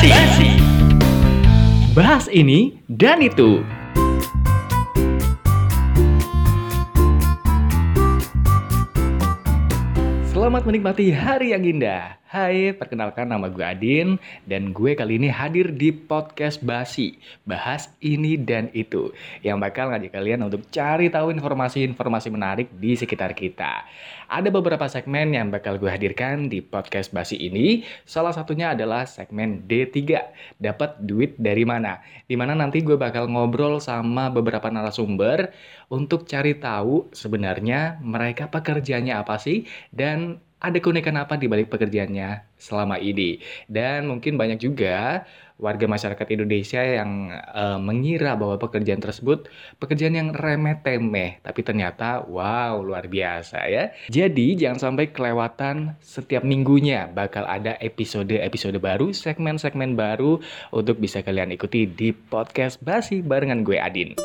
Basi. Bahas ini dan itu. Selamat menikmati hari yang indah. Hai, perkenalkan nama gue Adin dan gue kali ini hadir di podcast Basi, bahas ini dan itu yang bakal ngajak kalian untuk cari tahu informasi-informasi menarik di sekitar kita. Ada beberapa segmen yang bakal gue hadirkan di podcast Basi ini. Salah satunya adalah segmen D3, dapat duit dari mana? Di mana nanti gue bakal ngobrol sama beberapa narasumber untuk cari tahu sebenarnya mereka pekerjaannya apa sih dan ada keunikan apa di balik pekerjaannya selama ini. Dan mungkin banyak juga warga masyarakat Indonesia yang uh, mengira bahwa pekerjaan tersebut pekerjaan yang remeh-temeh, tapi ternyata wow luar biasa ya. Jadi jangan sampai kelewatan setiap minggunya bakal ada episode-episode baru, segmen-segmen baru untuk bisa kalian ikuti di podcast Basi barengan gue Adin.